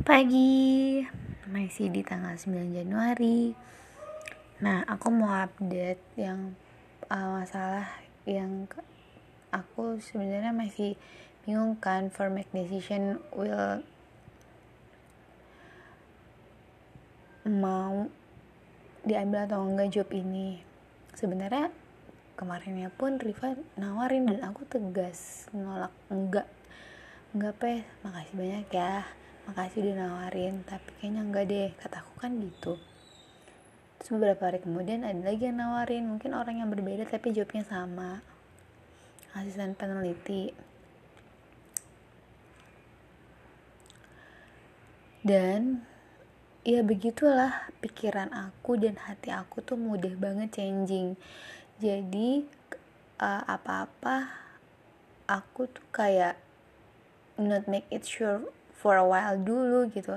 Pagi, masih di tanggal 9 Januari. Nah, aku mau update yang uh, masalah yang aku sebenarnya masih bingung kan for make decision will mau diambil atau enggak job ini. Sebenarnya kemarinnya pun Riva nawarin dan aku tegas nolak enggak. Enggak pe. Makasih banyak ya makasih udah nawarin tapi kayaknya enggak deh. Kataku kan gitu. Terus beberapa hari kemudian ada lagi yang nawarin mungkin orang yang berbeda tapi jawabnya sama. Asisten peneliti. Dan ya begitulah pikiran aku dan hati aku tuh mudah banget changing. Jadi uh, apa-apa aku tuh kayak not make it sure for a while dulu gitu.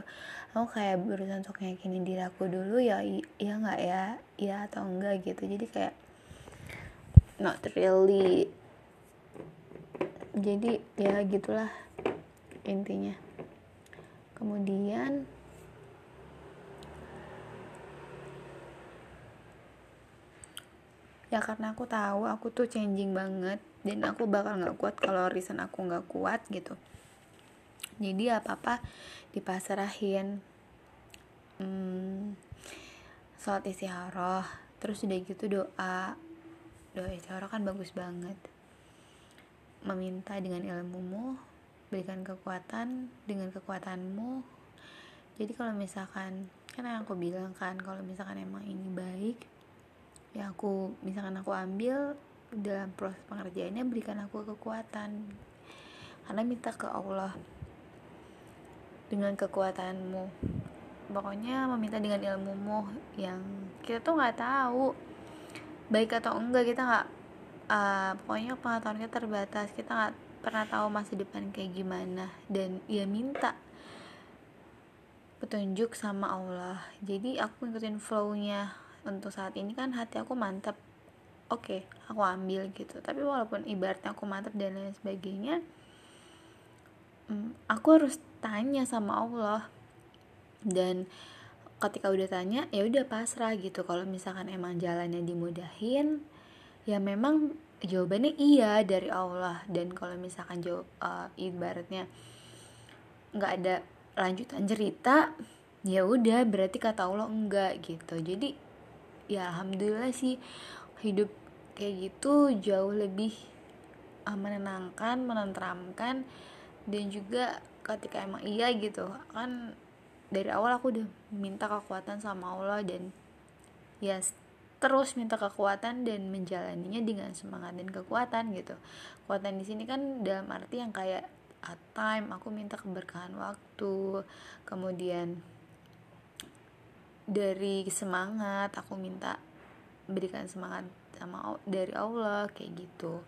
Aku kayak berusaha untuk yakinin diri aku dulu ya iya nggak ya iya atau enggak gitu. Jadi kayak not really jadi ya gitulah intinya. Kemudian ya karena aku tahu aku tuh changing banget dan aku bakal nggak kuat kalau reason aku nggak kuat gitu jadi apa apa dipasrahin. Hmm, sholat istiharoh terus udah gitu doa. Doa istiharoh kan bagus banget. Meminta dengan ilmumu berikan kekuatan dengan kekuatanmu. Jadi kalau misalkan kan yang aku bilang kan kalau misalkan emang ini baik ya aku misalkan aku ambil dalam proses pengerjaannya berikan aku kekuatan. Karena minta ke Allah dengan kekuatanmu. Pokoknya meminta dengan ilmumu yang kita tuh nggak tahu baik atau enggak kita nggak uh, pokoknya pengetahuan kita terbatas kita nggak pernah tahu masa depan kayak gimana. Dan ya minta petunjuk sama Allah. Jadi aku ngikutin flownya. Untuk saat ini kan hati aku mantap oke okay, aku ambil gitu. Tapi walaupun ibaratnya aku mantap dan lain sebagainya aku harus tanya sama Allah. Dan ketika udah tanya ya udah pasrah gitu. Kalau misalkan emang jalannya dimudahin ya memang jawabannya iya dari Allah. Dan kalau misalkan jawab uh, ibaratnya nggak ada lanjutan cerita ya udah berarti kata Allah enggak gitu. Jadi ya alhamdulillah sih hidup kayak gitu jauh lebih menenangkan menenteramkan dan juga ketika emang iya gitu kan dari awal aku udah minta kekuatan sama Allah dan ya terus minta kekuatan dan menjalaninya dengan semangat dan kekuatan gitu. Kekuatan di sini kan dalam arti yang kayak at time aku minta keberkahan waktu. Kemudian dari semangat aku minta berikan semangat sama dari Allah kayak gitu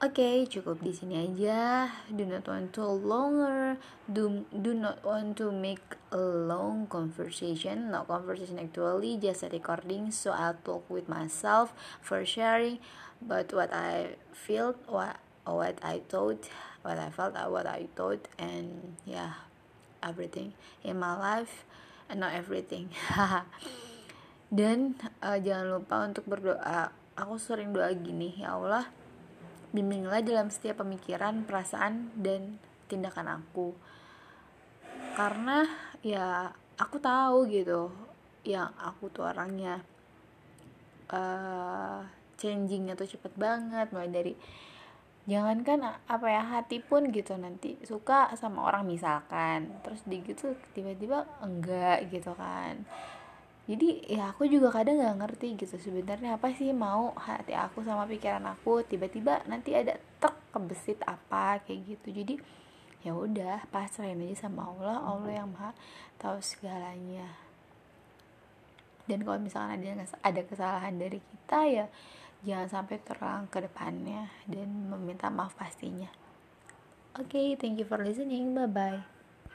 okay, cukup di sini aja. Do not want to longer. Do do not want to make a long conversation. No conversation actually, just a recording. So I'll talk with myself for sharing, but what I feel, what what I thought, what I felt, what I thought, and yeah, everything in my life, and not everything. Dan uh, jangan lupa untuk berdoa. Aku sering doa gini, ya Allah bimbinglah dalam setiap pemikiran, perasaan, dan tindakan aku. Karena ya aku tahu gitu, yang aku tuh orangnya uh, changingnya tuh cepet banget, mulai dari jangankan apa ya hati pun gitu nanti suka sama orang misalkan terus di gitu tiba-tiba enggak gitu kan jadi ya aku juga kadang nggak ngerti gitu sebenarnya apa sih mau hati aku sama pikiran aku tiba-tiba nanti ada tek kebesit apa kayak gitu. Jadi ya udah pasrahin aja sama Allah Allah yang maha tahu segalanya. Dan kalau misalnya ada ada kesalahan dari kita ya jangan sampai terulang ke depannya dan meminta maaf pastinya. Oke okay, thank you for listening. Bye bye